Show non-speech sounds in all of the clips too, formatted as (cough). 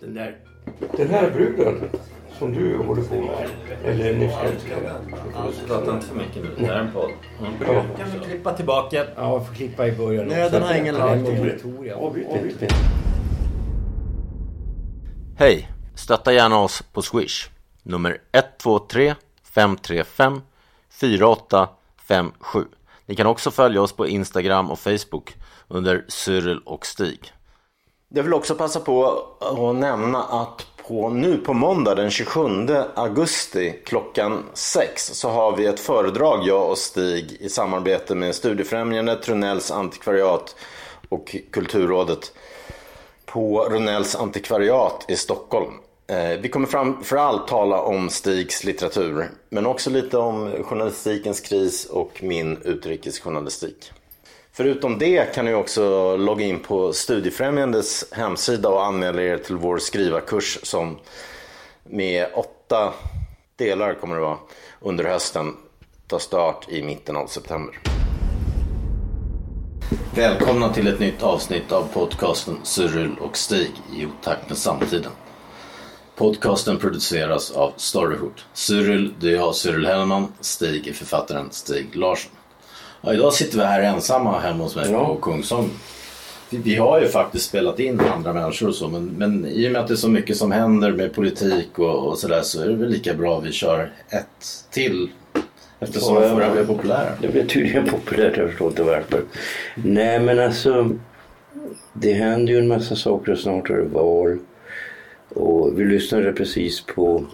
Den där, den här bruden som du håller på med, eller nyss älskade. Prata inte för mycket nu. Det här är en podd. Ja. Kan vi klippa tillbaka? Ja, vi får klippa i början. Nöden har ingen lag. Avbryt inte. Hej! Stötta gärna oss på Swish. Nummer 123 535 4857. Ni kan också följa oss på Instagram och Facebook under Cyril och Stig. Jag vill också passa på att nämna att på, nu på måndag den 27 augusti klockan 6 så har vi ett föredrag jag och Stig i samarbete med Studiefrämjandet, Runells antikvariat och Kulturrådet på Runells antikvariat i Stockholm. Eh, vi kommer framförallt tala om Stigs litteratur, men också lite om journalistikens kris och min utrikesjournalistik. Förutom det kan ni också logga in på Studiefrämjandets hemsida och anmäla er till vår skrivarkurs som med åtta delar kommer det vara under hösten tar start i mitten av september. Välkomna till ett nytt avsnitt av podcasten Cyril och Stig i otakt med samtiden. Podcasten produceras av Storyhood. Cyril, det är jag, Cyril Hellman. Stig är författaren Stig Larsson. Ja, idag sitter vi här ensamma hemma hos mig på Kungsholm. Vi, har ju faktiskt spelat in andra människor och så men, men i och med att det är så mycket som händer med politik och, och sådär så är det väl lika bra vi kör ett till eftersom Ja, ja. förra blev populära. Det blir tydligen populärt, jag förstår inte varför. Nej men alltså, det händer ju en massa saker och snart är det val. Och vi lyssnade precis på...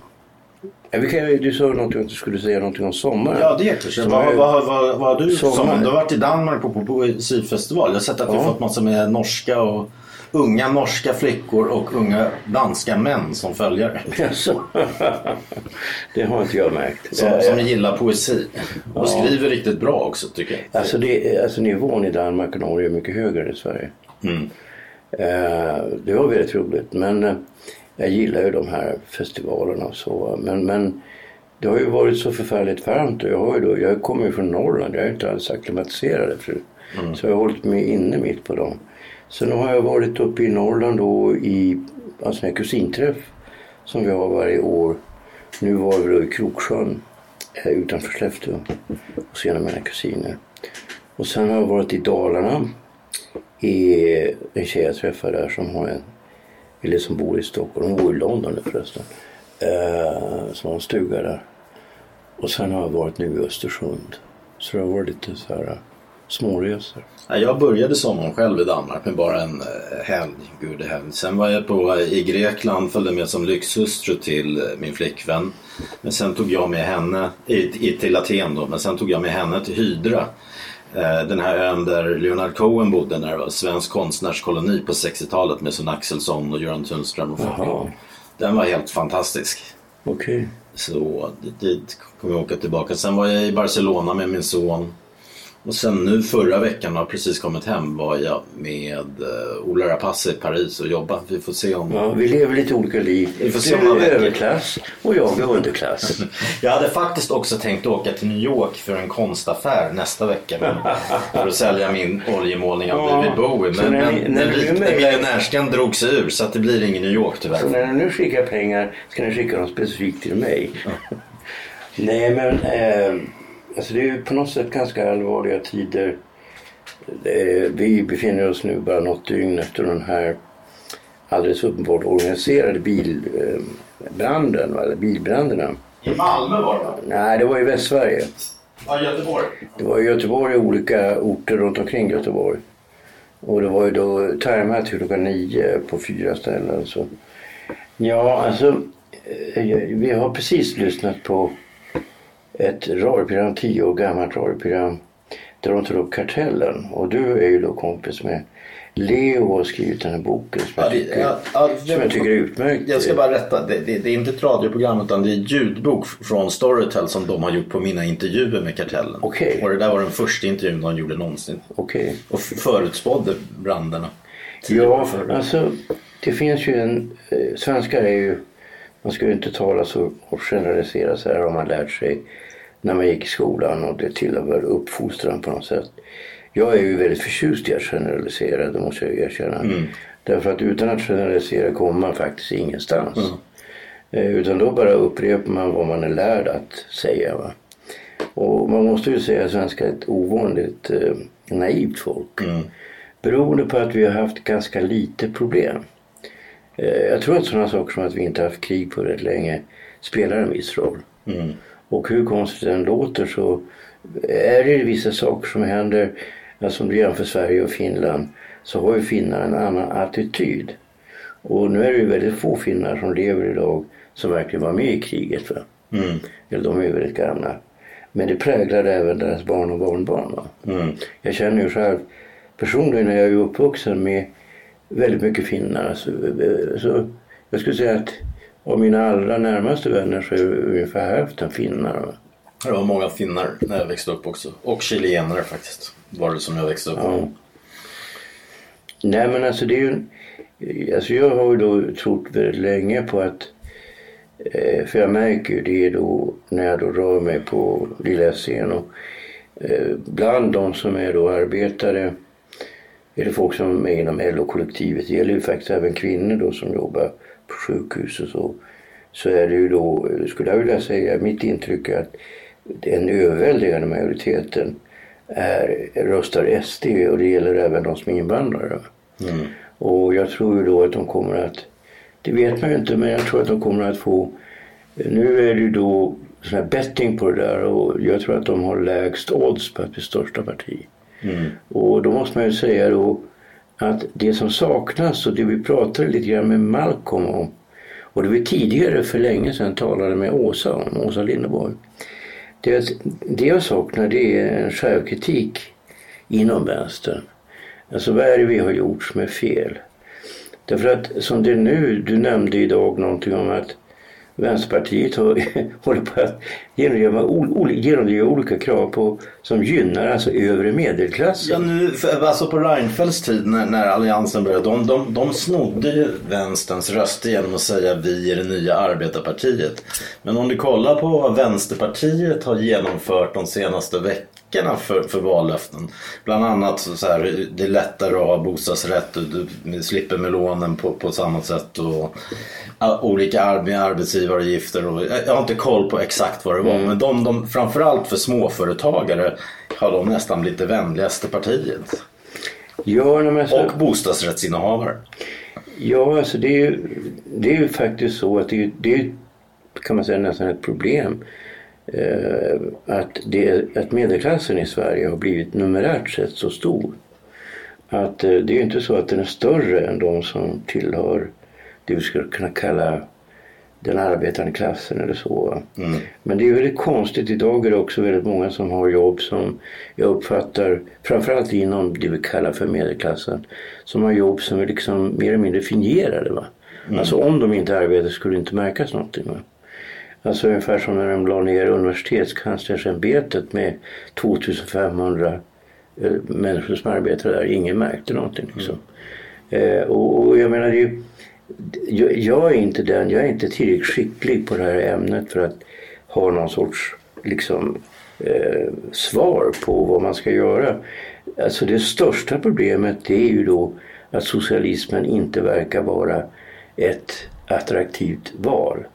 Ja, vi kan, du sa någonting att du skulle säga någonting om sommaren. Ja, det. Som Vad, är- vad, vad, vad har du Sommar. som? Du har varit i Danmark på, poesifestival. Jag har sett att du Ja. fått massor med norska och unga norska flickor och unga danska män som följare. (laughs) Det har inte jag märkt. Som, som gillar poesi. Och skriver riktigt bra också tycker jag. Alltså, det, alltså nivån i Danmark och Norge är mycket högre än i Sverige. Mm. Eh, det var väldigt roligt. Men eh, jag gillar ju de här festivalerna och så. Men, men det har ju varit så förfärligt varmt. Och jag, har ju då, jag kommer ju från Norrland. Jag är inte alls acklimatiserad förut. Så jag har hållit mig inne mitt på dem. Sen har jag varit uppe i Norrland då i alltså en kusinträff som vi har varje år. Nu var vi då i Kroksjön eh, utanför Skellefteå och så en av mina kusiner. Och sen har jag varit i Dalarna i en tjej jag träffade där som har en, eller som bor i Stockholm, hon bor i London nu förresten. Eh, som har en stuga där. Och sen har jag varit nu i Östersund. Så det har varit lite så här eh, småresor. Jag började sommaren själv i Danmark med bara en eh, helg, gudehelg. Sen var jag på, eh, i Grekland, följde med som lyxhustru till min flickvän. Men sen tog jag med henne, i, i, till Aten då, men sen tog jag med henne till Hydra. Eh, Den här ön där Leonard Cohen bodde när det var svensk konstnärskoloni på 60-talet med Sven Axelsson och Göran Tunström och folk. Den var helt fantastisk. Okej. Så dit- dit kommer jag åka tillbaka. Sen var jag i Barcelona med min son. Och sen nu förra veckan har jag precis kommit hem var jag med uh, Ola Rapace i Paris och jobbade. Vi får se om... Ja, vi lever lite olika liv. Vi får Du se om några är överklass och jag är underklass. (laughs) Jag hade faktiskt också tänkt åka till New York för en konstaffär nästa vecka. Men, (laughs) för att sälja min oljemålning av Ja. David Bowie. Men, när men när den du miljonärskan drog sig ur så att det blir ingen New York tyvärr. Så när ni nu skickar pengar ska ni skicka dem specifikt till mig. (laughs) Nej men eh, alltså det är ju på något sätt ganska allvarliga tider. Eh, vi befinner oss nu bara något dygn efter den här alldeles uppenbart organiserade bilbranden, va, eller bilbränderna. I Malmö var det? Nej, det var i Västsverige. Ja, Göteborg. Det var i Göteborg och olika orter runt omkring Göteborg. Och det var ju då tajmat till klockan nio på fyra ställen. Så. Ja, alltså eh, vi har precis lyssnat på ett radioprogram, tio år gammalt radioprogram där de tar upp kartellen. Och du är ju då kompis med Leo och har skrivit den här boken som, jag, tycker, ja, ja, som jag tycker är utmärkt. Jag ska bara rätta, det, det, det, är inte ett radioprogram utan det är ljudbok från Storytel som de har gjort på mina intervjuer med Kartellen. Okay. Och det där var den första intervjun de gjorde någonsin. Okay. Och förutspådde bränderna. Ja, alltså det finns ju en... Eh, svenskar är ju... Man ska ju inte tala så och generalisera så här har man lärt sig när man gick i skolan och det tillhör uppfostran på något sätt. Jag är ju väldigt förtjust i att generalisera, det måste jag erkänna. Mm. Därför att utan att generalisera kommer man faktiskt ingenstans. Mm. Eh, utan då bara upprepar man vad man är lärd att säga. Va? Och man måste ju säga att svenskar är ett ovanligt eh, naivt folk. Mm. Beroende på att vi har haft ganska lite problem. Eh, jag tror att sådana saker som att vi inte haft krig på rätt länge spelar en viss roll. Mm. Och hur konstigt den låter så är det vissa saker som händer Alltså om du jämför Sverige och Finland så har ju finnar en annan attityd. Och nu är det ju väldigt få finnar som lever idag som verkligen var med i kriget. Va? Mm. Eller de är ju väldigt gamla. Men det präglade även deras barn och barnbarn. Va? Mm. Jag känner ju själv personligen är jag ju uppvuxen med väldigt mycket finnar. Så, så jag skulle säga att av mina allra närmaste vänner så är ungefär hälften finnar. Det var många finnar när jag växte upp också. Och chilenare faktiskt. Var det som jag växte upp ja. Nej men alltså det är ju... Alltså jag har ju då trott väldigt länge på att... Eh, för jag märker ju det då när jag då rör mig på lilla scen och eh, bland de som är då arbetare eller folk som är inom LO-kollektivet, det gäller ju faktiskt även kvinnor då som jobbar på sjukhus och så. Så är det ju då, skulle jag vilja säga, mitt intryck är att den överväldigande majoriteten är, röstar SD och det gäller även de som är invandrare. Mm. Och jag tror ju då att de kommer att, det vet man ju inte, men jag tror att de kommer att få, nu är det ju då sån här betting på det där och jag tror att de har lägst odds på att bli största parti. Mm. Och då måste man ju säga då att det som saknas och det vi pratade lite grann med Malcolm om och det vi tidigare för länge sedan talade med Åsa om, Åsa Linderborg. Det, det jag saknar det är en självkritik inom vänstern. Alltså vad är det vi har gjort som är fel? Därför att som det är nu, du nämnde idag någonting om att Vänsterpartiet (laughs) håller på att genomdriva, genomdriva olika krav på, som gynnar alltså övre medelklassen. Ja, nu, alltså på Reinfeldts tid när, när Alliansen började, de, de, de snodde ju vänsterns röster genom att säga vi är det nya arbetarpartiet. Men om du kollar på vad Vänsterpartiet har genomfört de senaste veckorna för, för vallöften. Bland annat så här, det är lättare att ha bostadsrätt, du, du slipper med lånen på, på samma sätt. Och, olika arbetsgivaravgifter och jag har inte koll på exakt vad det var. Mm. Men de, de, framförallt för småföretagare har de nästan blivit det vänligaste partiet. Ja, men så... Och bostadsrättsinnehavare. Ja, alltså det är ju, det är ju faktiskt så att det är, det är kan man säga nästan ett problem. Eh, att, det, att medelklassen i Sverige har blivit numerärt sett så stor. Att eh, det är ju inte så att den är större än de som tillhör det vi skulle kunna kalla den arbetande klassen eller så. Mm. Men det är väldigt konstigt. Idag är det också väldigt många som har jobb som jag uppfattar, framförallt inom det vi kallar för medelklassen, som har jobb som är liksom mer eller mindre fingerade. Va? Mm. Alltså om de inte arbetar skulle det inte märkas någonting. Va? Alltså ungefär som när de la ner universitetskanslersämbetet med 2500 eh, människor som arbetade där. Ingen märkte någonting liksom. Mm. Eh, och, och, jag menar ju jag, jag, är inte den, jag är inte tillräckligt skicklig på det här ämnet för att ha någon sorts liksom, eh, svar på vad man ska göra. Alltså det största problemet det är ju då att socialismen inte verkar vara ett attraktivt val.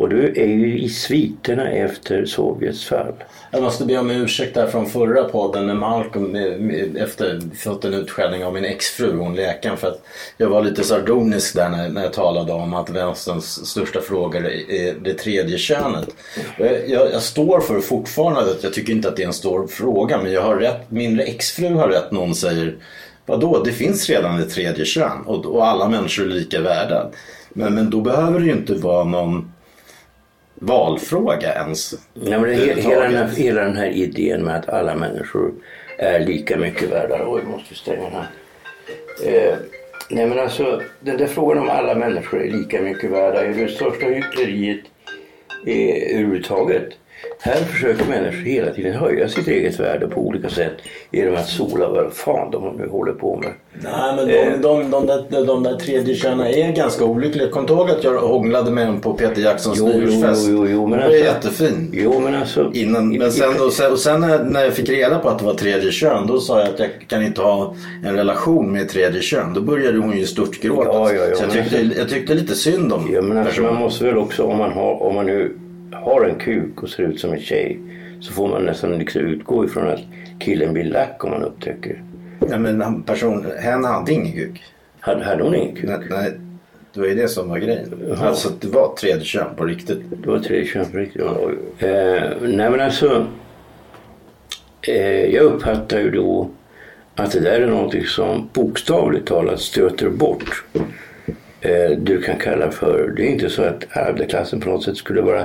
Och du är ju i sviterna efter Sovjets fall. Jag måste be om ursäkt där från förra podden när Malcolm eh, eh, efter fått en utskällning av min exfru, hon läkaren, för att jag var lite sardonisk där när, när jag talade om att vänsterns största frågor är det tredje könet. Jag, jag, jag, står för fortfarande att jag tycker inte att det är en stor fråga men jag har rätt, min exfru har rätt någon säger Vadå, det finns redan ett tredje kön och, och alla människor är lika värda. Men, men då behöver det ju inte vara någon valfråga ens. Ja, men hela, den här, hela den här idén med att alla människor är lika mycket värda. Oj, måste stänga den här. Eh, nej men alltså den där frågan om alla människor är lika mycket värda är det största hyckleriet eh, överhuvudtaget. Här försöker människor hela tiden höja sitt eget värde på olika sätt genom att sola vad fan de nu håller på med. Nej men de, eh. de, de, där, de där tredje könen är ganska olyckliga. Kom ihåg att jag hånglade med en på Peter Jacksons nyårsfest? Jo, jo, jo, men det alltså, var jättefin. Jo men alltså. Innan, men sen, och sen, och sen när, när jag fick reda på att det var tredje kön då sa jag att jag kan inte ha en relation med tredje kön. Då började hon ju störtgråta. Ja, ja, ja, så jag tyckte, alltså, jag tyckte lite synd om Ja men alltså, man måste väl också om man, har, om man nu har en kuk och ser ut som en tjej så får man nästan liksom utgå ifrån att killen blir lack om man upptäcker. Ja, men person, hen hade ingen kuk. Hade, hade hon ingen kuk? Nej, nej, det var ju det som var grejen. Jaha. Alltså det var tredje kön på riktigt. Det var tredje kön på riktigt? Ja. Eh, nej men alltså. Eh, jag uppfattar ju då att det där är någonting som bokstavligt talat stöter bort eh, du kan kalla för, det är inte så att arbetarklassen på något sätt skulle vara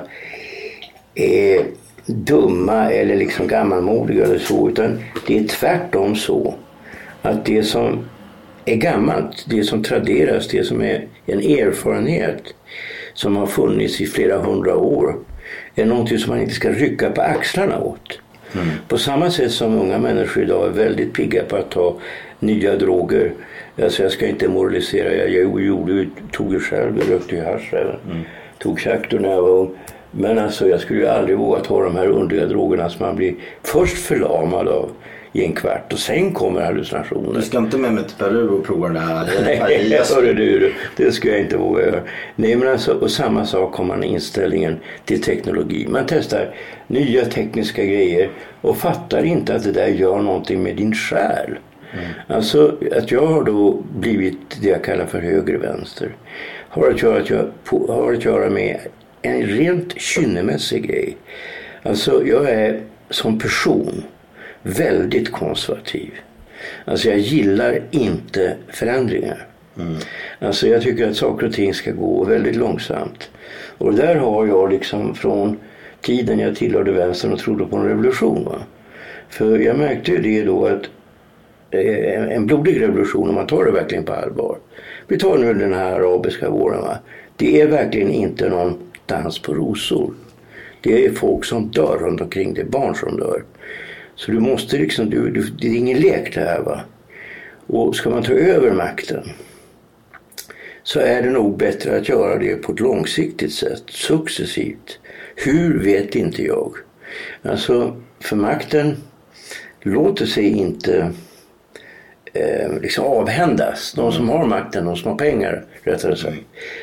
eh, dumma eller liksom gammalmodiga eller så utan det är tvärtom så att det som är gammalt, det som traderas, det som är en erfarenhet som har funnits i flera hundra år är någonting som man inte ska rycka på axlarna åt. Mm. På samma sätt som unga människor idag är väldigt pigga på att ta nya droger. Alltså jag ska inte moralisera, jag, jag gjorde, tog ju själv, jag rökte ju hasch även. Mm. Tog tjaktor när jag var ung. Men alltså jag skulle ju aldrig våga ta de här underliga drogerna som man blir först förlamad av i en kvart och sen kommer hallucinationer. Du ska inte med mig till Peru och prova det här? (laughs) Nej, hörru du, det ska jag inte våga göra. Nej, men alltså, och samma sak har man inställningen till teknologi. Man testar nya tekniska grejer och fattar inte att det där gör någonting med din själ. Mm. Alltså att jag har då blivit det jag kallar för höger-vänster har att göra, har att göra med en rent kynnemässig grej. Alltså jag är som person väldigt konservativ. Alltså jag gillar inte förändringar. Mm. Alltså jag tycker att saker och ting ska gå väldigt långsamt. Och där har jag liksom från tiden jag tillhörde vänstern och trodde på en revolution. Va? För jag märkte ju det då att en blodig revolution om man tar det verkligen på allvar. Vi tar nu den här arabiska våren. Va? Det är verkligen inte någon dans på rosor. Det är folk som dör runt omkring, det är barn som dör. Så du måste liksom, du, du, det är ingen lek det här va. Och ska man ta över makten så är det nog bättre att göra det på ett långsiktigt sätt, successivt. Hur vet inte jag. Alltså, för makten låter sig inte eh, liksom avhändas. De som har makten, de som har pengar rättare sagt.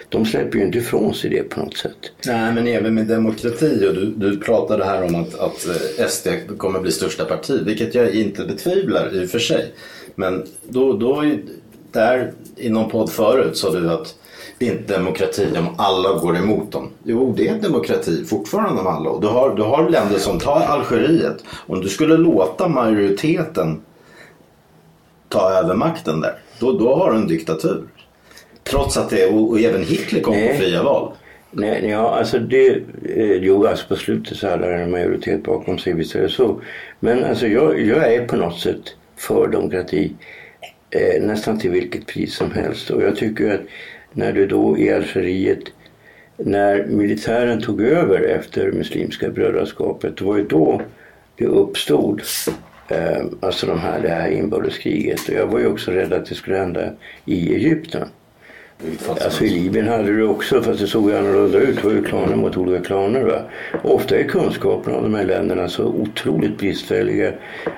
De släpper ju inte ifrån sig det på något sätt. Nej men även med demokrati och du, du pratade här om att, att eh, SD kommer bli största parti. Vilket jag inte betvivlar i och för sig. Men då, då där i någon podd förut sa du att det är inte demokrati om alla går emot dem. Jo, det är demokrati fortfarande om alla. Du har, du har länder som tar Algeriet. Om du skulle låta majoriteten ta över makten där. Då, då har du en diktatur. Trots att det, och, och även Hitler kom Nej. på fria val. Nej, ja, alltså det, eh, jo, alltså på slutet så hade han en majoritet bakom sig, visst är det så. Men alltså jag, jag är på något sätt för demokrati eh, nästan till vilket pris som helst. Och jag tycker att när du då i Algeriet, när militären tog över efter Muslimska brödraskapet, det var ju då det uppstod Eh, alltså de här, det här inbördeskriget. Och jag var ju också rädd att det skulle hända i Egypten. Alltså i Libyen hade du också, fast det såg annorlunda ut. Det var ju klaner mot olika klaner. Va? Ofta är kunskaperna om de här länderna så otroligt bristfälliga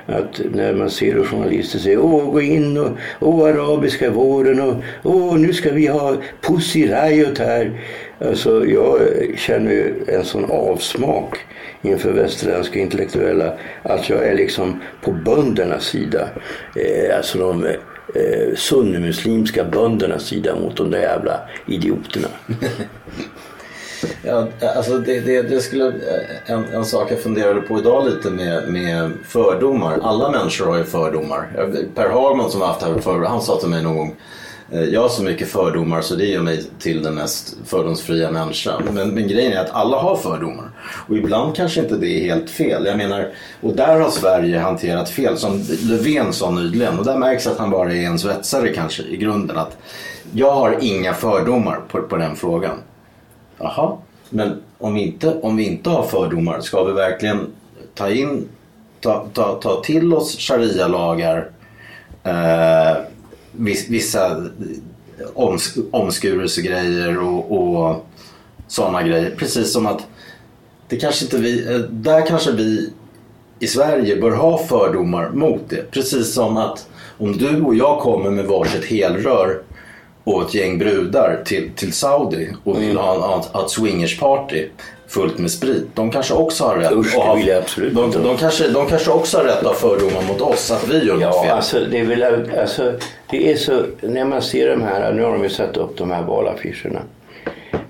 att när man ser hur journalister säger åh gå in och åh arabiska våren och åh nu ska vi ha Pussy Riot här. Alltså jag känner ju en sån avsmak inför västerländska intellektuella att jag är liksom på böndernas sida. Eh, alltså de eh, sunnimuslimska böndernas sida mot de där jävla idioterna. (laughs) ja, alltså det, det, det, skulle, eh, en, en sak jag funderade på idag lite med, med fördomar. Alla människor har ju fördomar. Eh, per Hagman som har haft här förr, han sa till mig någon gång Eh, jag har så mycket fördomar så det gör mig till den mest fördomsfria människan. Men, men grejen är att alla har fördomar. Och ibland kanske inte det är helt fel. Jag menar, och där har Sverige hanterat fel. Som Löfven sa nyligen. Och där märks att han bara är en svetsare kanske i grunden. Att jag har inga fördomar på, på den frågan. Jaha, men om vi, inte, om vi inte har fördomar, ska vi verkligen ta in, ta, ta, ta till oss sharia-lagar, eh, vissa oms, omskurelsegrejer och, och sådana grejer. Precis som att det kanske inte vi, eh, där kanske vi i Sverige bör ha fördomar mot det. Precis som att om du och jag kommer med varsitt helrör och ett gäng brudar till, till Saudi och vill mm. ha ett swingersparty fullt med sprit. De kanske också har rätt. Usch, det vill jag absolut de, de, kanske, de kanske också har rätt ha fördomar mot oss, att vi gör ja, något fel. Alltså, det, är väl, alltså, det är så, när man ser de här, nu har de ju satt upp de här valaffischerna.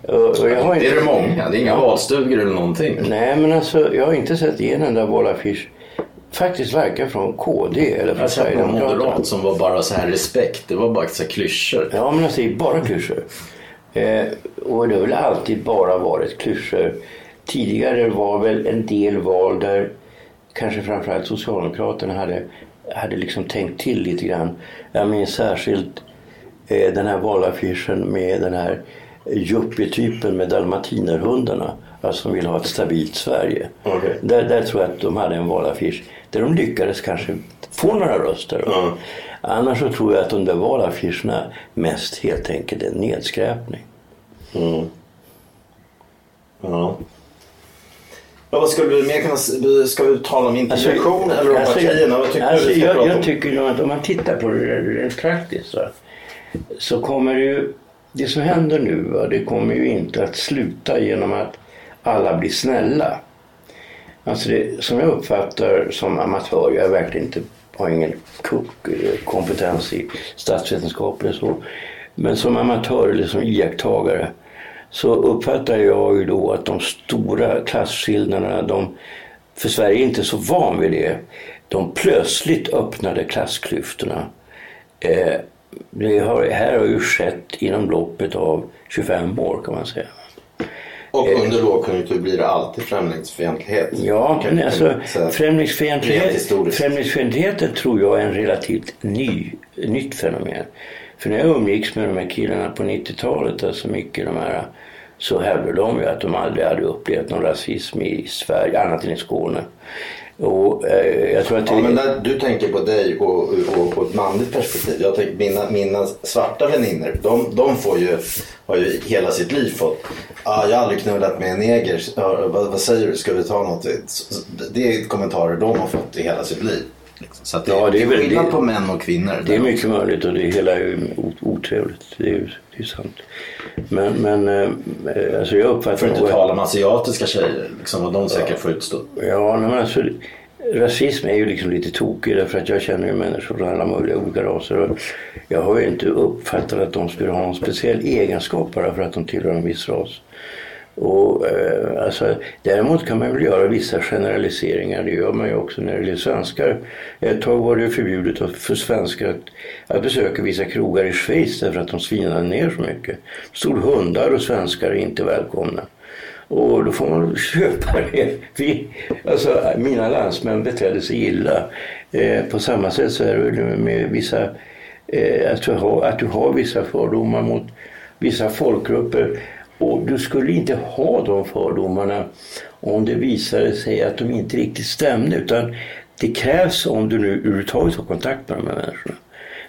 Och, och jag har inte, det är det många, det är inga valstugor eller någonting. Nej men alltså jag har inte sett en enda valaffisch faktiskt verkar från KD eller från Sverigedemokraterna. Jag moderat som var bara så här respekt, det var bara så här klyschor. Ja men alltså det är bara klyschor. Eh, och det har väl alltid bara varit klyschor. Tidigare var väl en del val där kanske framförallt Socialdemokraterna hade, hade liksom tänkt till lite grann. Jag minns särskilt eh, den här valaffischen med den här yuppie-typen med dalmatinerhundarna. Alltså som vill ha ett stabilt Sverige. Okay. Där, där tror jag att de hade en valaffisch där de lyckades kanske få några röster. Mm. Annars så tror jag att de där valaffischerna mest helt enkelt är nedskräpning. Mm. Ja. Ja, vad skulle vi mer kunna Ska vi tala om alltså, integration alltså, eller om alltså, partierna? Vad tycker alltså, du jag, jag tycker nog att om man tittar på det rent praktiskt så, så kommer det ju det som händer nu va, det kommer ju inte att sluta genom att alla blir snälla. Alltså det, som jag uppfattar som amatör, jag är verkligen inte, har ingen eh, kompetens i statsvetenskap eller så. Men som amatör eller som iakttagare så uppfattar jag ju då att de stora klasskillnaderna, de, för Sverige är inte så van vid det, de plötsligt öppnade klassklyftorna. Eh, det har, här har ju skett inom loppet av 25 år kan man säga. Och eh, under lågkonjunktur blir det alltid främlingsfientlighet. Ja, men alltså främlingsfientlighet, främlingsfientligheten tror jag är en relativt ny, nytt fenomen. För när jag umgicks med de här killarna på 90-talet, alltså mycket de här, så hävdade de ju att de aldrig hade upplevt någon rasism i Sverige, annat än i Skåne. Och, eh, jag tror att ja, men där, du tänker på dig och, och, och ett manligt perspektiv. Jag tänker, mina, mina svarta vänner, de, de får ju, har ju hela sitt liv fått ah, jag har aldrig knullat med en neger. Vad, vad, säger du, ska vi ta något? Det är kommentarer de har fått i hela sitt liv. Så det, ja, det är skillnad på män och kvinnor. Det är mycket möjligt och det hela är otrevligt. Det är, det är sant. Men, men eh, alltså jag uppfattar... För att inte tala om asiatiska tjejer, liksom, vad de säkert ja, får utstå. Ja, men alltså, rasism är ju liksom lite tokig därför att jag känner ju människor från alla möjliga olika raser. Och jag har ju inte uppfattat att de skulle ha någon speciell egenskap bara för att de tillhör en viss ras. Och, eh, alltså, däremot kan man väl göra vissa generaliseringar, det gör man ju också när det gäller svenskar. Ett tag var det förbjudet för svenskar att, att besöka vissa krogar i Schweiz därför att de svinade ner så mycket. Det stod hundar och svenskar är inte välkomna. Och då får man (laughs) köpa det. Vi, alltså, mina landsmän betedde sig illa. Eh, på samma sätt så är det med vissa, eh, att, du har, att du har vissa fördomar mot vissa folkgrupper. Och du skulle inte ha de fördomarna om det visade sig att de inte riktigt stämde. Utan det krävs, om du nu överhuvudtaget har kontakt med de här människorna,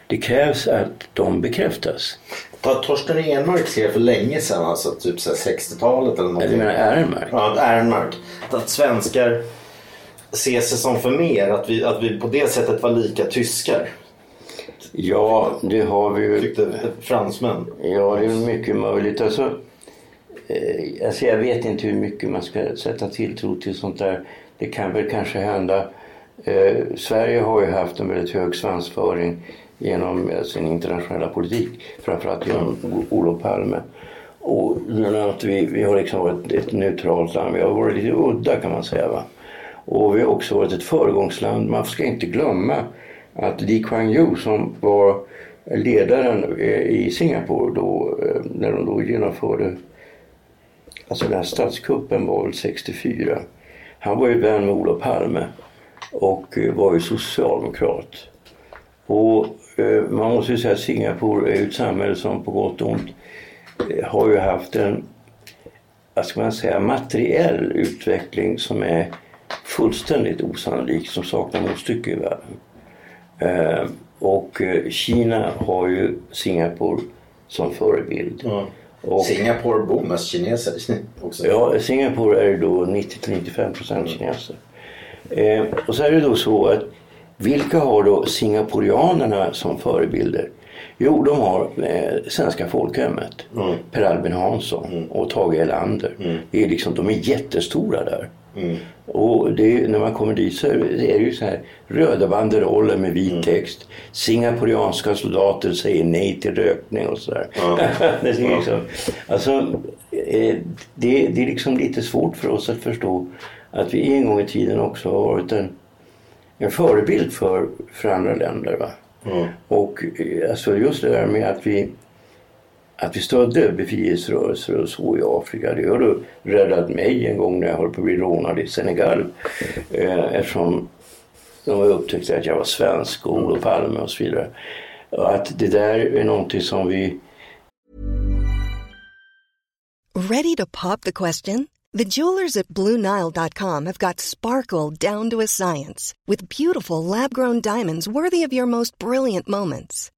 det krävs att de bekräftas. Torsten Enmark skrev för länge sedan, alltså typ 60-talet eller någonting. Du menar Ehrenmark? Ja, Ehrenmark. Att svenskar ser sig som för mer, att vi, att vi på det sättet var lika tyskar. Ja, det har vi ju. Tyckte fransmän. Ja, det är mycket möjligt. Alltså, eh, alltså jag vet inte hur mycket man ska sätta tilltro till sånt där. Det kan väl kanske hända. Eh, Sverige har ju haft en väldigt hög svansföring genom alltså, sin internationella politik. Framförallt genom Olof Palme. Och att vi, vi har liksom varit ett neutralt land. Vi har varit lite udda kan man säga. Va? Och vi har också varit ett föregångsland. Man ska inte glömma att Lee Kuan Yew som var ledaren eh, i Singapore då, eh, när de då genomförde Alltså den här statskuppen var väl 64. Han var ju vän med Olof Palme och eh, var ju socialdemokrat. Och eh, man måste ju säga att Singapore är ett samhälle som på gott och ont eh, har ju haft en, vad ska man säga, materiell utveckling som är fullständigt osannolik, som saknar motstycke i världen. Och Kina har ju Singapore som förebild. Mm. Och, Singapore bor mest kineser (laughs) också. Ja, Singapore är då 90-95 procent kineser. Eh, och så är det då så att vilka har då singaporianerna som förebilder? Jo, de har eh, Svenska folkhemmet, mm. Per Albin Hansson mm. och Tage Erlander. Mm. Det är liksom, de är jättestora där. Mm. Och det, när man kommer dit så är det ju så här röda banderoller med vit mm. text. Singaporianska soldater säger nej till rökning och sådär. Mm. (laughs) det, är liksom, alltså, eh, det, det är liksom lite svårt för oss att förstå att vi en gång i tiden också har varit en, en förebild för, för andra länder. Va? Mm. Och eh, alltså just det där med att vi att vi stödde befrielserörelser och så i Afrika. Det har du räddat mig en gång när jag höll på att bli rånad i Senegal. Eh, eftersom de upptäckte att jag var svensk och Olof Palme och så vidare. Och att det där är någonting som vi... Ready to pop the question? The jewelers at BlueNile.com have got sparkle down to a science with beautiful lab-grown diamonds worthy of your most brilliant moments.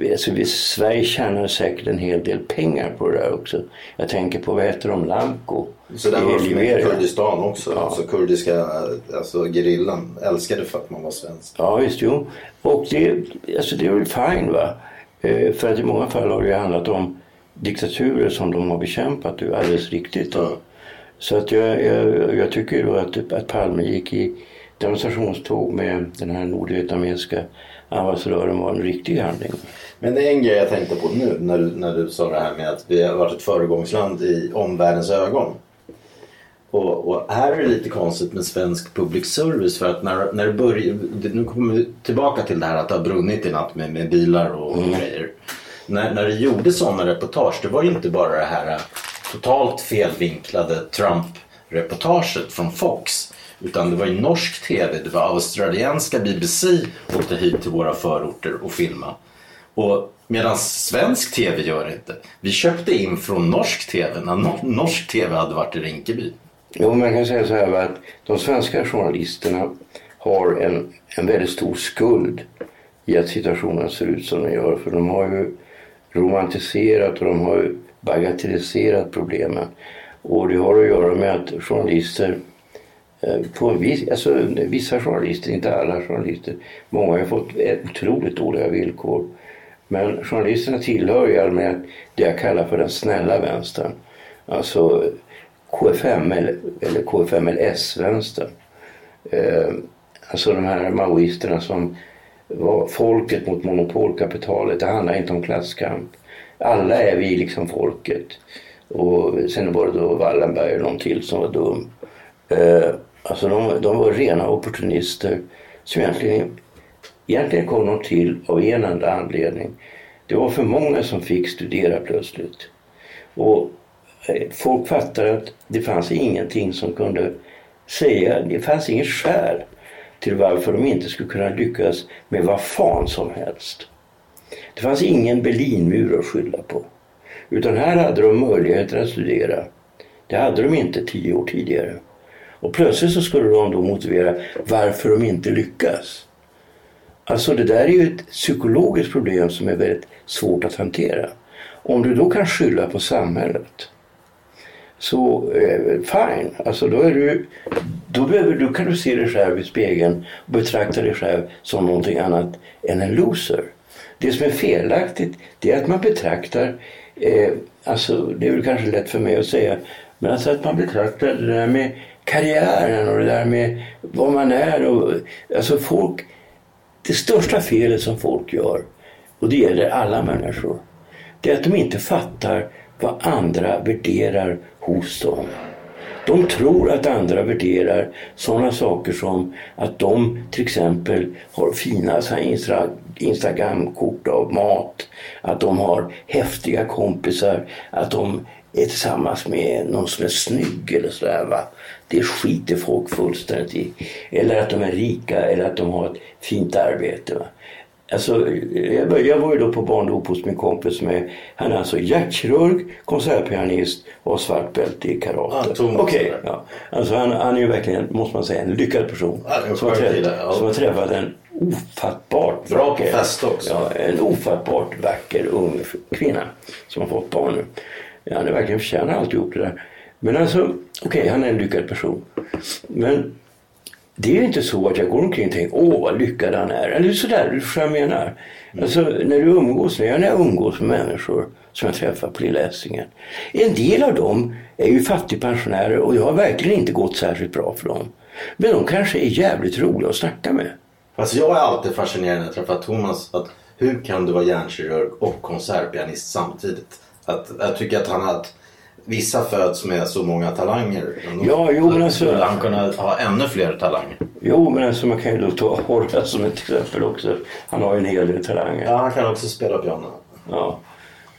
Alltså, vi, Sverige tjänar säkert en hel del pengar på det där också. Jag tänker på, vad heter de, Lamco? Så där var det Kurdistan också. Ja. Alltså kurdiska alltså, gerillan älskade för att man var svensk. Ja visst, jo. Och det, alltså, det är väl fine va. Eh, för att i många fall har det handlat om diktaturer som de har bekämpat. Det är alldeles riktigt. Ja. Så att jag, jag, jag tycker då att, att Palme gick i demonstrationståg med den här nordvietnamesiska ambassadören var en riktig handling. Men det är en grej jag tänkte på nu när du, när du sa det här med att vi har varit ett föregångsland i omvärldens ögon. Och, och, här är det lite konstigt med svensk public service för att när, när det började, nu kommer vi tillbaka till det här att det har brunnit i natt med, med bilar och mm. grejer. När, när det gjordes sådana reportage, det var ju inte bara det här totalt felvinklade Trump-reportaget från Fox. Utan det var ju norsk tv, det var australienska BBC åkte hit till våra förorter och filmade. Och Medan svensk tv gör det inte. Vi köpte in från norsk tv när norsk tv hade varit i Rinkeby. Jo, man kan säga så här att de svenska journalisterna har en, en väldigt stor skuld i att situationen ser ut som den gör. För de har ju romantiserat och de har ju bagatelliserat problemen. Och det har att göra med att journalister Eh, på viss, alltså, vissa journalister, inte alla journalister, många har fått otroligt dåliga villkor. Men journalisterna tillhör i allmänhet det jag kallar för den snälla vänstern. Alltså KFML eller KFMLS-vänstern. Eh, alltså de här maoisterna som var folket mot monopolkapitalet. Det handlar inte om klasskamp. Alla är vi liksom folket. Och sen var det då Wallenberg och någon till som var dum. Eh, alltså de, de var rena opportunister som egentligen, egentligen kom de till av en enda anledning. Det var för många som fick studera plötsligt. Och eh, folk fattade att det fanns ingenting som kunde säga, det fanns inget skäl till varför de inte skulle kunna lyckas med vad fan som helst. Det fanns ingen Berlinmur att skylla på. Utan här hade de möjligheter att studera. Det hade de inte tio år tidigare. Och plötsligt så skulle de då motivera varför de inte lyckas. Alltså det där är ju ett psykologiskt problem som är väldigt svårt att hantera. Om du då kan skylla på samhället så eh, fine, alltså då, är du, då, behöver, då kan du se dig själv i spegeln och betrakta dig själv som någonting annat än en loser. Det som är felaktigt det är att man betraktar, eh, alltså det är väl kanske lätt för mig att säga, men alltså att man betraktar det där med karriären och det där med vad man är och alltså folk, det största felet som folk gör och det gäller alla människor, det är att de inte fattar vad andra värderar hos dem. De tror att andra värderar sådana saker som att de till exempel har fina Instagramkort av mat, att de har häftiga kompisar, att de är tillsammans med någon som är snygg eller sådär. Va? Det skiter folk fullständigt i. Eller att de är rika eller att de har ett fint arbete. Va? Alltså, jag, jag var ju då på barndop hos min kompis med, han är alltså hjärtkirurg, konsertpianist och svart bälte i karate. Ah, okay, ja. Alltså han, han är ju verkligen, måste man säga, en lyckad person. Ah, som, har träffat, ja. som har träffat en ofattbart Bra vacker, på fest också. Ja, en ofattbart vacker ung kvinna som har fått barn nu. Ja, han är verkligen förtjänar alltihop det där. Men alltså, okej, okay, han är en lyckad person. Men det är inte så att jag går omkring och tänker åh vad lyckad han är. Eller sådär, du förstår vad jag menar. Mm. Alltså när du umgås, när jag, när jag umgås med människor som jag träffar på Lilla Essingen. En del av dem är ju fattigpensionärer och jag har verkligen inte gått särskilt bra för dem. Men de kanske är jävligt roliga att snacka med. Alltså jag är alltid fascinerad när jag träffar Thomas. Att hur kan du vara hjärnkirurg och konsertpianist samtidigt? Att, jag tycker att han har vissa föds med så många talanger. Ja, jo men alltså. Skulle han kunna ha ännu fler talanger? Jo, men alltså man kan ju då ta Horace som ett exempel också. Han har ju en hel del talanger. Ja, han kan också spela piano. Ja,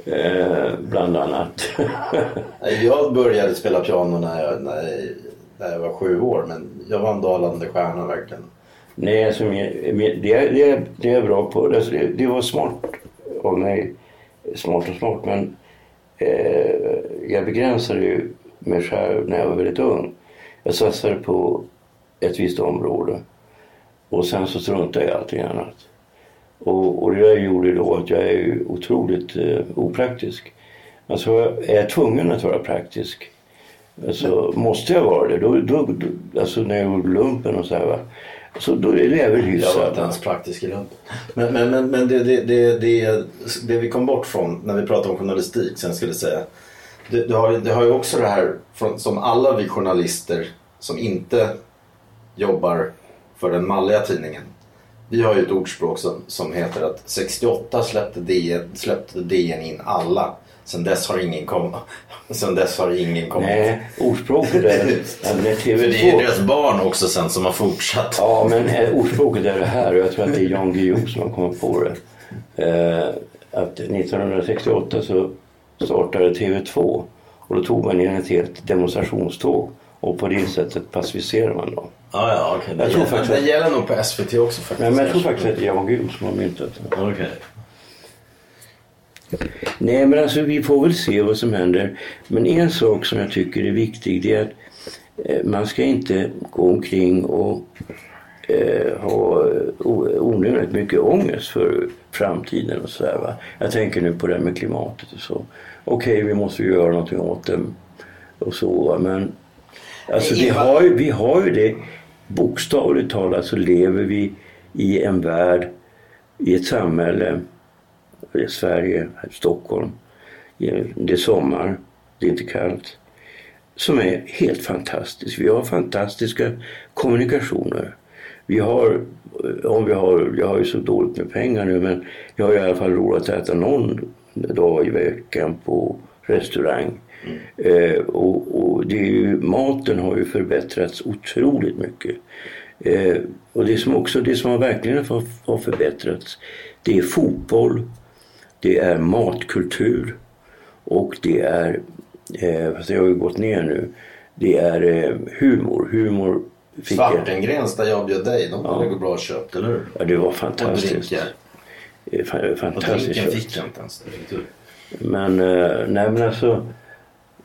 eh, bland annat. jag började spela piano när jag, när, jag, när jag var sju år, men jag var en dalande stjärna verkligen. Nej, alltså, det, det, det är jag bra på. Alltså, det, det var smart av mig. Smart och smart, men eh, jag begränsade ju mig själv när jag var väldigt ung. Jag satsade på ett visst område och sen så struntade jag i allting annat. Och, och det där gjorde då att jag är ju otroligt eh, opraktisk. Alltså är jag tvungen att vara praktisk Alltså, måste jag vara det, då, då, då, alltså när jag gjorde lumpen och så här, va? Så då är det väl hyfsat. Jag var inte ens praktisk i lumpen. Men, men, men, men det, det, det, det, det vi kom bort från när vi pratade om journalistik sen skulle jag säga. Det, det, har, det har ju också det här från, som alla vi journalister som inte jobbar för den malliga tidningen. Vi har ju ett ordspråk som, som heter att 68 släppte DN, släppte DN in alla. Sen dess har ingen kommit. Sen dess har ingen kommit. Nej, ordspråket är... När TV2... För det är deras barn också sen som har fortsatt. Ja, men eh, ordspråket är det här och jag tror att det är Jan Guillou som har kommit på det. Eh, att 1968 så startade TV2 och då tog man in ett helt demonstrationståg och på det sättet pacificerar man dem. Ah, ja, okay. jag det, tror faktiskt det gäller nog på SVT också faktiskt. Nej, men jag tror faktiskt att det är Jan Guillou som har myntat det. Okay. Nej men alltså vi får väl se vad som händer. Men en sak som jag tycker är viktig det är att eh, man ska inte gå omkring och eh, ha onödigt mycket ångest för framtiden och sådär. Va? Jag tänker nu på det här med klimatet och så. Okej, okay, vi måste ju göra någonting åt det och så men alltså vi har, ju, vi har ju det bokstavligt talat så lever vi i en värld, i ett samhälle i Sverige, Stockholm. Det är sommar, det är inte kallt. Som är helt fantastiskt. Vi har fantastiska kommunikationer. Vi har, om vi har, jag har ju så dåligt med pengar nu men jag har i alla fall råd att äta någon dag i veckan på restaurang. Mm. Eh, och, och det är ju, maten har ju förbättrats otroligt mycket. Eh, och det som också det som har verkligen har, har förbättrats det är fotboll, det är matkultur och det är, eh, fast det har ju gått ner nu, det är eh, humor. humor Svartengrens där jag bjöd dig, de ja. går bra köpt, eller hur? Ja, det var fantastiskt. Och drinkar. Fantastiskt och drinken fick jag inte ens. Men, eh, nej men alltså,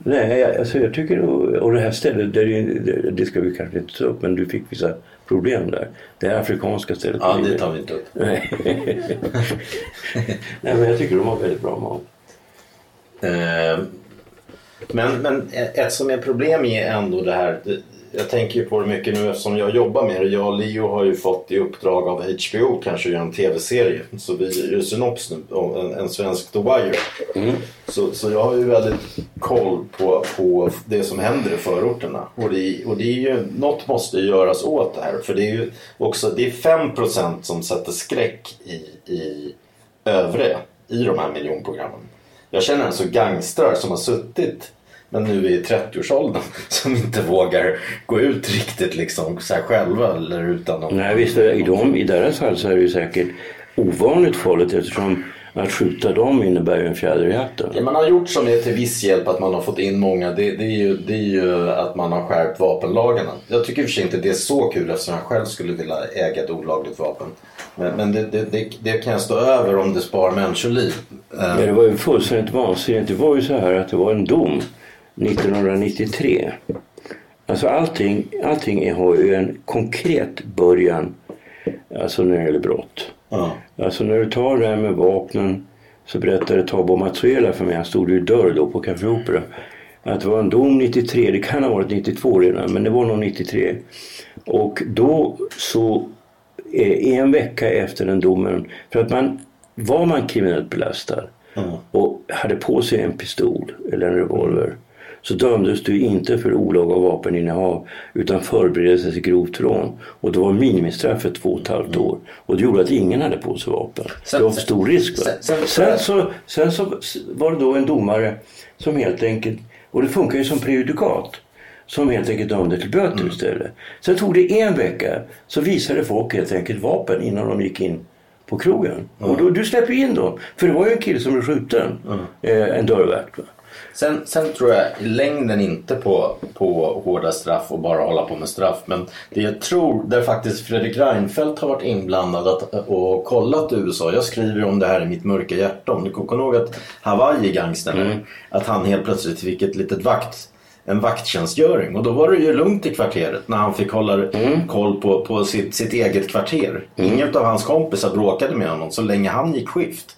Nej, alltså jag tycker och det här stället, där det, det ska vi kanske inte ta upp men du fick vissa problem där. Det här afrikanska stället. Ja, det tar vi inte upp. Nej. (laughs) Nej, men jag tycker de har väldigt bra mat. Eh, men, men ett som är problem är ändå det här jag tänker ju på det mycket nu eftersom jag jobbar med det. Jag och Leo har ju fått i uppdrag av HBO kanske att göra en tv-serie. Så vi gör synops nu, en, en svensk The Wire. Mm. Så, så jag har ju väldigt koll på, på det som händer i förorterna. Och det, och det är ju, något måste ju göras åt det här. För det är ju också, det är 5% som sätter skräck i, i övriga i de här miljonprogrammen. Jag känner alltså gangstrar som har suttit men nu i 30-årsåldern (laughs) som inte vågar gå ut riktigt liksom så själva eller utan någon. Nej visst, i, dem, i deras fall så är det ju säkert ovanligt farligt eftersom att skjuta dem innebär ju en fjäder i hatten. Det man har gjort som är till viss hjälp att man har fått in många det, det, är, ju, det är ju att man har skärpt vapenlagarna. Jag tycker i och för sig inte det är så kul eftersom jag själv skulle vilja äga ett olagligt vapen. Men, men det, det, det, kan jag stå över om det sparar människoliv. Det var ju fullständigt vansinnigt. Det var ju så här att det var en dom 1993. Alltså allting, allting har ju en konkret början alltså när det gäller brott. Ja. Alltså när du tar det här med vapnen så berättade Tabo Matsuela för mig, han stod ju i dörr då på Café Opera, att det var en dom 93, det kan ha varit 92 redan, men det var nog 93. Och då så, eh, en vecka efter den domen, för att man, var man kriminellt belastad mm. och hade på sig en pistol eller en revolver så dömdes du inte för olaga vapeninnehav utan förberedelse till grovt rån. Och då var minimistraffet två och ett halvt år. Och det gjorde att ingen hade på sig vapen. Sen, det var för stor risk. Va? Sen, sen, sen, så, sen så var det då en domare som helt enkelt, och det funkar ju som prejudikat som helt enkelt dömde till böter mm. istället. Sen tog det en vecka så visade folk helt enkelt vapen innan de gick in på krogen. Mm. Och då, du släpper in dem. För det var ju en kille som blev skjuten. Mm. Eh, en dörrvakt. Sen, sen tror jag i längden inte på, på hårda straff och bara hålla på med straff. Men det jag tror, där faktiskt Fredrik Reinfeldt har varit inblandad att, och kollat USA. Jag skriver om det här i mitt mörka hjärta. Om du kommer ihåg att Hawaii-gangstern, mm. att han helt plötsligt fick ett litet vakt en vakttjänstgöring och då var det ju lugnt i kvarteret när han fick hålla mm. koll på, på sitt, sitt eget kvarter. Mm. Ingen av hans kompisar bråkade med honom så länge han gick skift.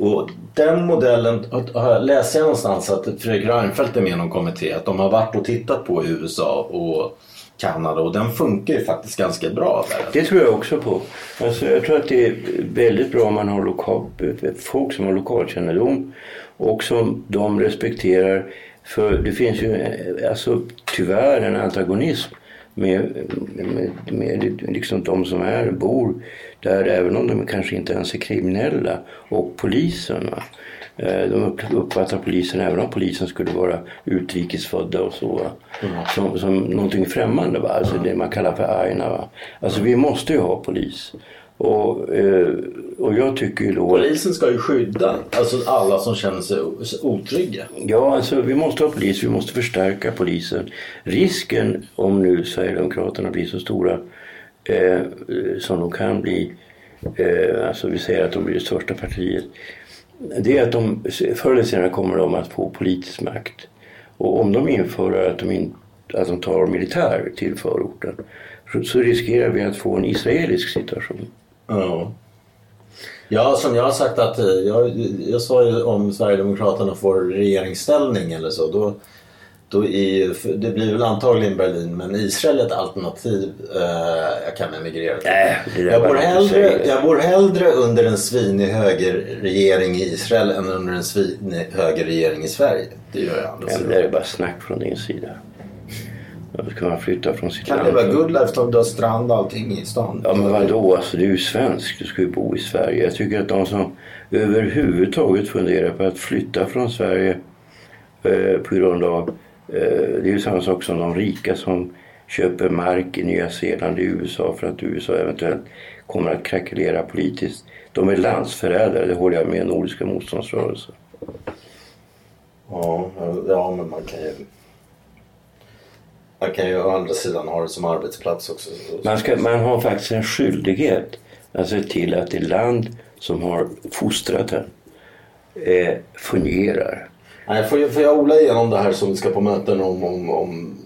Och den modellen äh, läser jag någonstans att Fredrik Reinfeldt är med i någon kommitté. Att de har varit och tittat på i USA och Kanada och den funkar ju faktiskt ganska bra där. Det tror jag också på. Alltså, jag tror att det är väldigt bra om man har lokal, folk som har lokalkännedom och som de respekterar. För det finns ju eh, alltså, tyvärr en antagonism med, med, med liksom de som är, bor där även om de kanske inte ens är kriminella och polisen. Eh, de uppfattar polisen, även om polisen skulle vara utrikesfödda och så, mm. som, som någonting främmande. Va? Alltså det man kallar för aina. Va? Alltså vi måste ju ha polis. Och, eh, och jag tycker ju då... Polisen ska ju skydda alltså alla som känner sig otrygga. Ja, alltså vi måste ha polis, vi måste förstärka polisen. Risken om nu Sverigedemokraterna blir så stora eh, som de kan bli, eh, alltså vi säger att de blir det största partiet. Det är att de förr eller senare kommer de att få politisk makt. Och om de inför att de, in, att de tar militär till förorten så riskerar vi att få en israelisk situation. Ja. Ja, som jag har sagt att eh, jag, jag sa ju om Sverigedemokraterna får regeringsställning eller så. Då, då är, det blir väl antagligen Berlin men Israel är ett alternativ eh, jag kan emigrera till. Äh, jag, bor hellre, jag bor hellre under en svinig högerregering i Israel än under en svinig högerregering i Sverige. Det gör jag. Ja, det är bara snack från din sida. Då ska man flytta från sitt land. Kan det vara good life om du har strand och allting i stan? Ja men vadå, alltså du är ju svensk. Du ska ju bo i Sverige. Jag tycker att de som överhuvudtaget funderar på att flytta från Sverige eh, på grund av eh, det är ju samma sak som de rika som köper mark i Nya Zeeland i USA för att USA eventuellt kommer att krackelera politiskt. De är landsförrädare, det håller jag med Nordiska motståndsrörelsen. Ja, ja men man kan ju man kan ju å andra sidan ha det som arbetsplats också. Man, ska, man har faktiskt en skyldighet att se till att det land som har fostrat en eh, fungerar. Nej, får, jag, får jag ola igenom det här som vi ska på möten om, om, om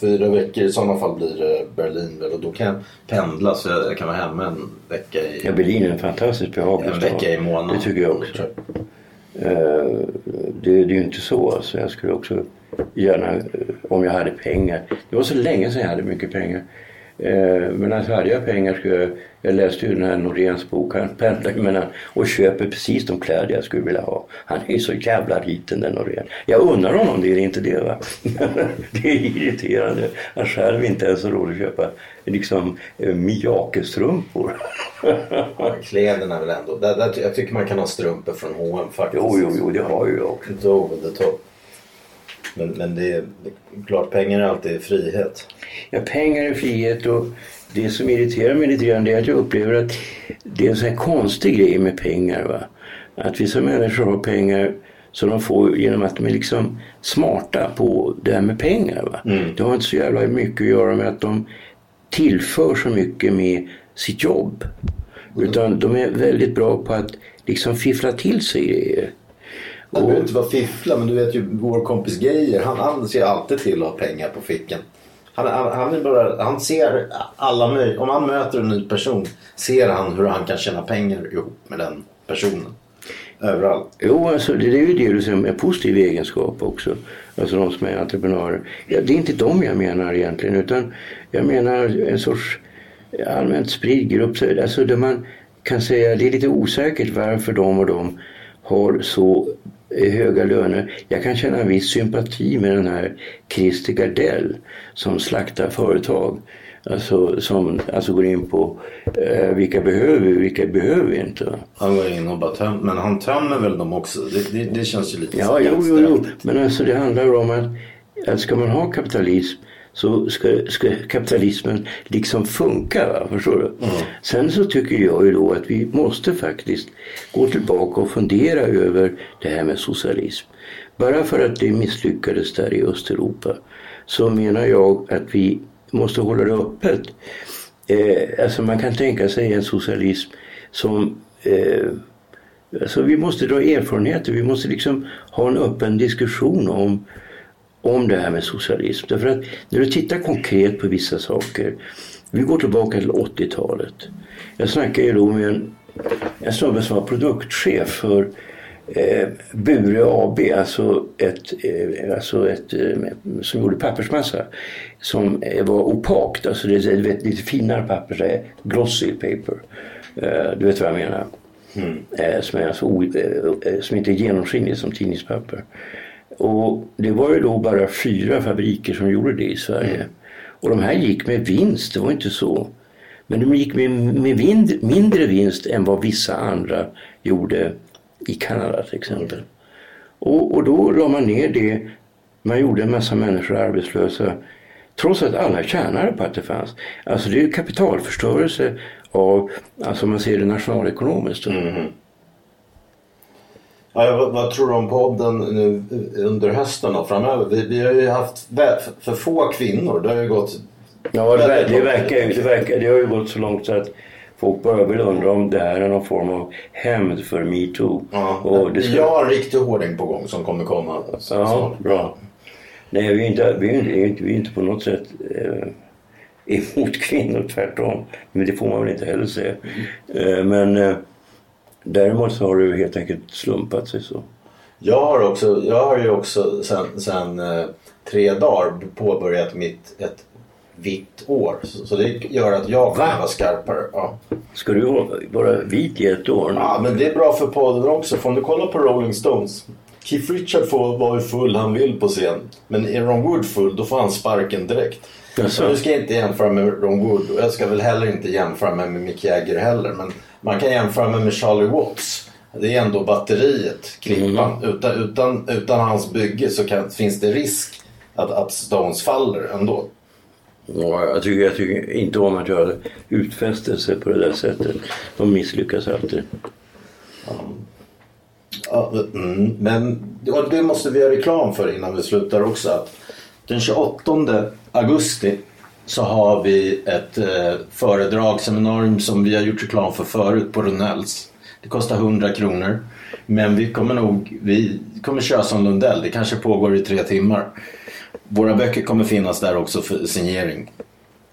fyra veckor. I sådana fall blir det Berlin väl och då kan jag pendla så jag kan vara hemma en vecka i... Ja, Berlin är en fantastiskt behaglig En vecka i månaden. Det tycker jag också. Eh, det, det är ju inte så alltså. Jag skulle också gärna, eh, om jag hade pengar. Det var så länge sedan jag hade mycket pengar. Eh, Men alltså hade jag pengar skulle jag, jag läste ju den här Noréns bok, han pendlar mellan och köper precis de kläder jag skulle vilja ha. Han är ju så jävla liten den Norén. Jag undrar honom det är inte det va. (laughs) det är irriterande. Han själv inte ens har råd att köpa liksom eh, Miyake-strumpor. Ja, (laughs) kläderna väl ändå. Där, där, jag tycker man kan ha strumpor från H&M faktiskt. jo, jo, jo, det har ju jag också. The top. Men, men det är klart, pengar är alltid frihet. Ja, pengar är frihet och det som irriterar mig lite grann är att jag upplever att det är en sån här konstig grej med pengar. Va? Att vissa människor har pengar som de får genom att de är liksom smarta på det här med pengar. Va? Det har inte så jävla mycket att göra med att de tillför så mycket med sitt jobb. Utan de är väldigt bra på att liksom fiffla till sig grejer. Det behöver inte vara fiffla men du vet ju vår kompis Geijer han, han ser alltid till att ha pengar på fickan. Han, han, han, bara, han ser alla möj- Om han möter en ny person ser han hur han kan tjäna pengar ihop med den personen. Överallt. Jo, alltså det är ju det du säger med positiv egenskap också. Alltså de som är entreprenörer. Ja, det är inte dem jag menar egentligen utan jag menar en sorts allmänt spridd grupp. Alltså där man kan säga det är lite osäkert varför de och de har så höga löner. Jag kan känna en viss sympati med den här Christer Gardell som slaktar företag. Alltså som alltså går in på eh, vilka behöver vi, vilka behöver vi inte. Han går in och bara töm, men han tömmer väl dem också. Det, det, det känns ju lite Ja, jo, jo, jo. Men alltså det handlar om att, att ska man ha kapitalism så ska, ska kapitalismen liksom funka. Va? Förstår du? Sen så tycker jag ju då att vi måste faktiskt gå tillbaka och fundera över det här med socialism. Bara för att det misslyckades där i Östeuropa så menar jag att vi måste hålla det öppet. Eh, alltså man kan tänka sig en socialism som eh, Alltså vi måste dra erfarenheter, vi måste liksom ha en öppen diskussion om, om det här med socialism. Därför att när du tittar konkret på vissa saker, vi går tillbaka till 80-talet. Jag snackade ju då med en, en snubbe som var produktchef för eh, Bure AB, alltså ett, eh, alltså ett eh, som gjorde pappersmassa som eh, var opakt, alltså det är ett lite finare papper, så här, glossy paper. Eh, du vet vad jag menar? Eh, som, är alltså, eh, som inte är genomskinligt som tidningspapper. Och det var ju då bara fyra fabriker som gjorde det i Sverige. Och de här gick med vinst, det var inte så. Men de gick med, med vind, mindre vinst än vad vissa andra gjorde i Kanada till exempel. Och, och då la man ner det, man gjorde en massa människor arbetslösa. Trots att alla tjänade på att det fanns. Alltså det är kapitalförstörelse av, alltså man ser det nationalekonomiskt. Då. Ja, vad, vad tror du om podden nu under hösten och framöver? Vi, vi har ju haft för, få kvinnor. Det har ju gått... Ja, det, det, verkar, det, verkar, det har ju gått så långt så att folk börjar väl undra om det här är någon form av hämnd för metoo. Ja, Och det ska- Jag har en riktig hårding på gång som kommer komma. Så- Ja, så- bra. Nej, vi är inte, vi är inte, vi är inte, vi är inte på något sätt eh, (laughs) emot kvinnor, tvärtom. Men det får man väl inte heller säga. Eh, men eh, däremot så har ju helt enkelt slumpat sig så. Jag har, också, jag har ju också sen, sen eh, tre dagar påbörjat mitt ett vitt år. Så, så det gör att jag kommer Va? vara skarpare. Ja. Ska du vara- vit i ett år nu? ja, men det är bra för podden också. För om du kollar på Rolling Stones. Keith Richard får vara hur full han vill på scen. Men är Ron Wood full då får han sparken direkt. Jaså? Så nu ska jag inte jämföra med Ron Wood och jag ska väl heller inte jämföra med Mick Jagger heller. Men man kan jämföra mig med Charlie Watts. Det är ändå batteriet, klippan. Utan, utan, utan hans bygge så kan, finns det risk att, att Stones faller ändå. Ja, jag, tycker, jag tycker inte om att göra utfästelser på det där sättet. De misslyckas alltid. Ja, mm, men och det måste vi göra reklam för innan vi slutar också. Att den 28 augusti så har vi ett eh, föredrag, seminarium som vi har gjort reklam för förut på Runells. Det kostar 100 kronor. Men vi kommer nog vi kommer köra som Lundell. Det kanske pågår i tre timmar. Våra böcker kommer finnas där också för signering.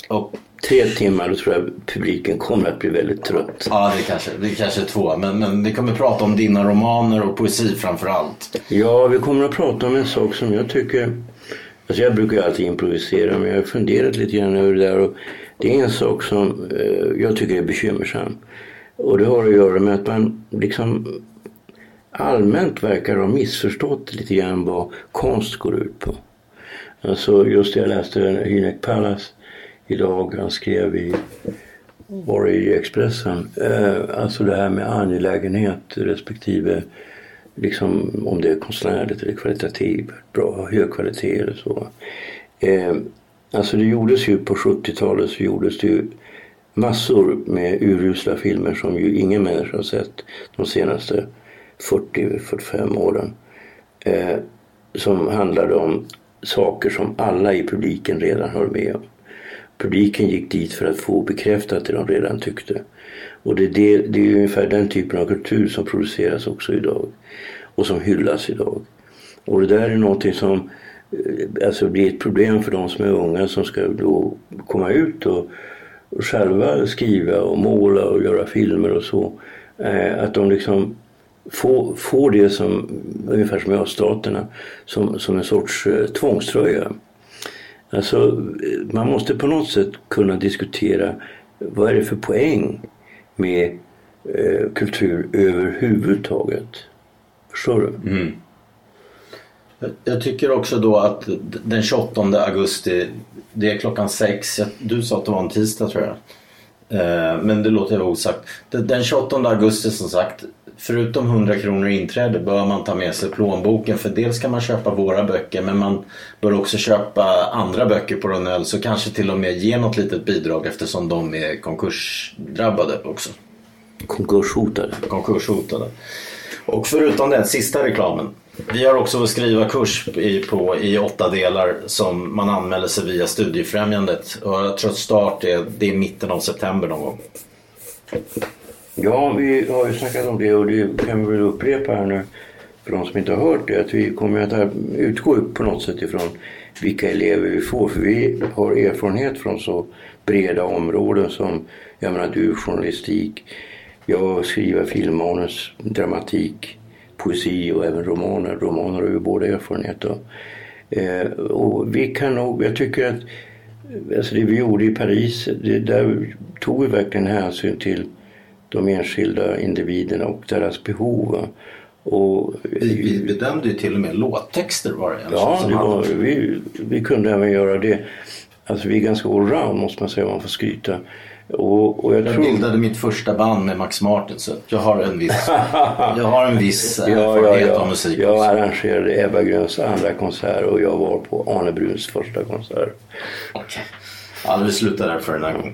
Och tre timmar då tror jag publiken kommer att bli väldigt trött. Ja, det kanske, det kanske är två. Men, men vi kommer prata om dina romaner och poesi framför allt. Ja, vi kommer att prata om en sak som jag tycker... Alltså jag brukar alltid improvisera men jag har funderat lite grann över det där. Och det är en sak som eh, jag tycker är bekymmersam. Och det har att göra med att man liksom allmänt verkar ha missförstått lite grann vad konst går ut på. Alltså just det jag läste Hynek Pallas idag, han skrev i, var i Expressen, eh, alltså det här med angelägenhet respektive liksom om det är konstnärligt eller kvalitativt, bra, hög kvalitet eller så. Eh, alltså det gjordes ju på 70-talet så gjordes det ju massor med urusla filmer som ju ingen människa har sett de senaste 40-45 åren. Eh, som handlade om saker som alla i publiken redan höll med om. Publiken gick dit för att få bekräftat det de redan tyckte. Och det, det, det är ungefär den typen av kultur som produceras också idag. Och som hyllas idag. Och det där är någonting som eh, alltså blir ett problem för de som är unga som ska då komma ut och, och själva skriva och måla och göra filmer och så. Eh, att de liksom får, får det som, ungefär som i öststaterna, som, som en sorts eh, tvångströja. Alltså, eh, man måste på något sätt kunna diskutera vad är det för poäng med eh, kultur överhuvudtaget. Förstår du? Mm. Jag tycker också då att den 28 augusti, det är klockan sex. Du sa att det var en tisdag tror jag. Eh, men det låter jag vara osagt. Den 28 augusti som sagt, förutom 100 kronor inträde bör man ta med sig plånboken för dels kan man köpa våra böcker men man bör också köpa andra böcker på Ronell så kanske till och med ge något litet bidrag eftersom de är konkursdrabbade också. Konkurshotade. Konkurshotade. Och förutom den sista reklamen. Vi har också skriva kurs i, på, i åtta delar som man anmäler sig via Studiefrämjandet. Och jag tror att start är, det är mitten av september någon gång. Ja, vi har ju snackat om det och det kan vi väl upprepa här nu för de som inte har hört det. Att vi kommer att utgå på något sätt ifrån vilka elever vi får. För vi har erfarenhet från så breda områden som jag menar du, journalistik, jag skriver filmmanus, dramatik, poesi och även romaner. Romaner har vi båda erfarenhet av. Eh, och vi kan nog, jag tycker att alltså det vi gjorde i Paris, det, där tog vi verkligen hänsyn till de enskilda individerna och deras behov. Och, vi, vi bedömde ju till och med låttexter var det. Ja, det var, vi, vi kunde även göra det. Alltså vi är ganska allround måste man säga om man får skryta. Och, och jag, jag tror... bildade mitt första band med Max Martin så jag har en viss, (laughs) jag har en viss ja, erfarenhet ja, ja. av musik. Jag också. arrangerade Ebba Gröns andra konsert och jag var på Arne Bruns första konsert. Okej. Okay. Ja, vi slutar där för den här gången.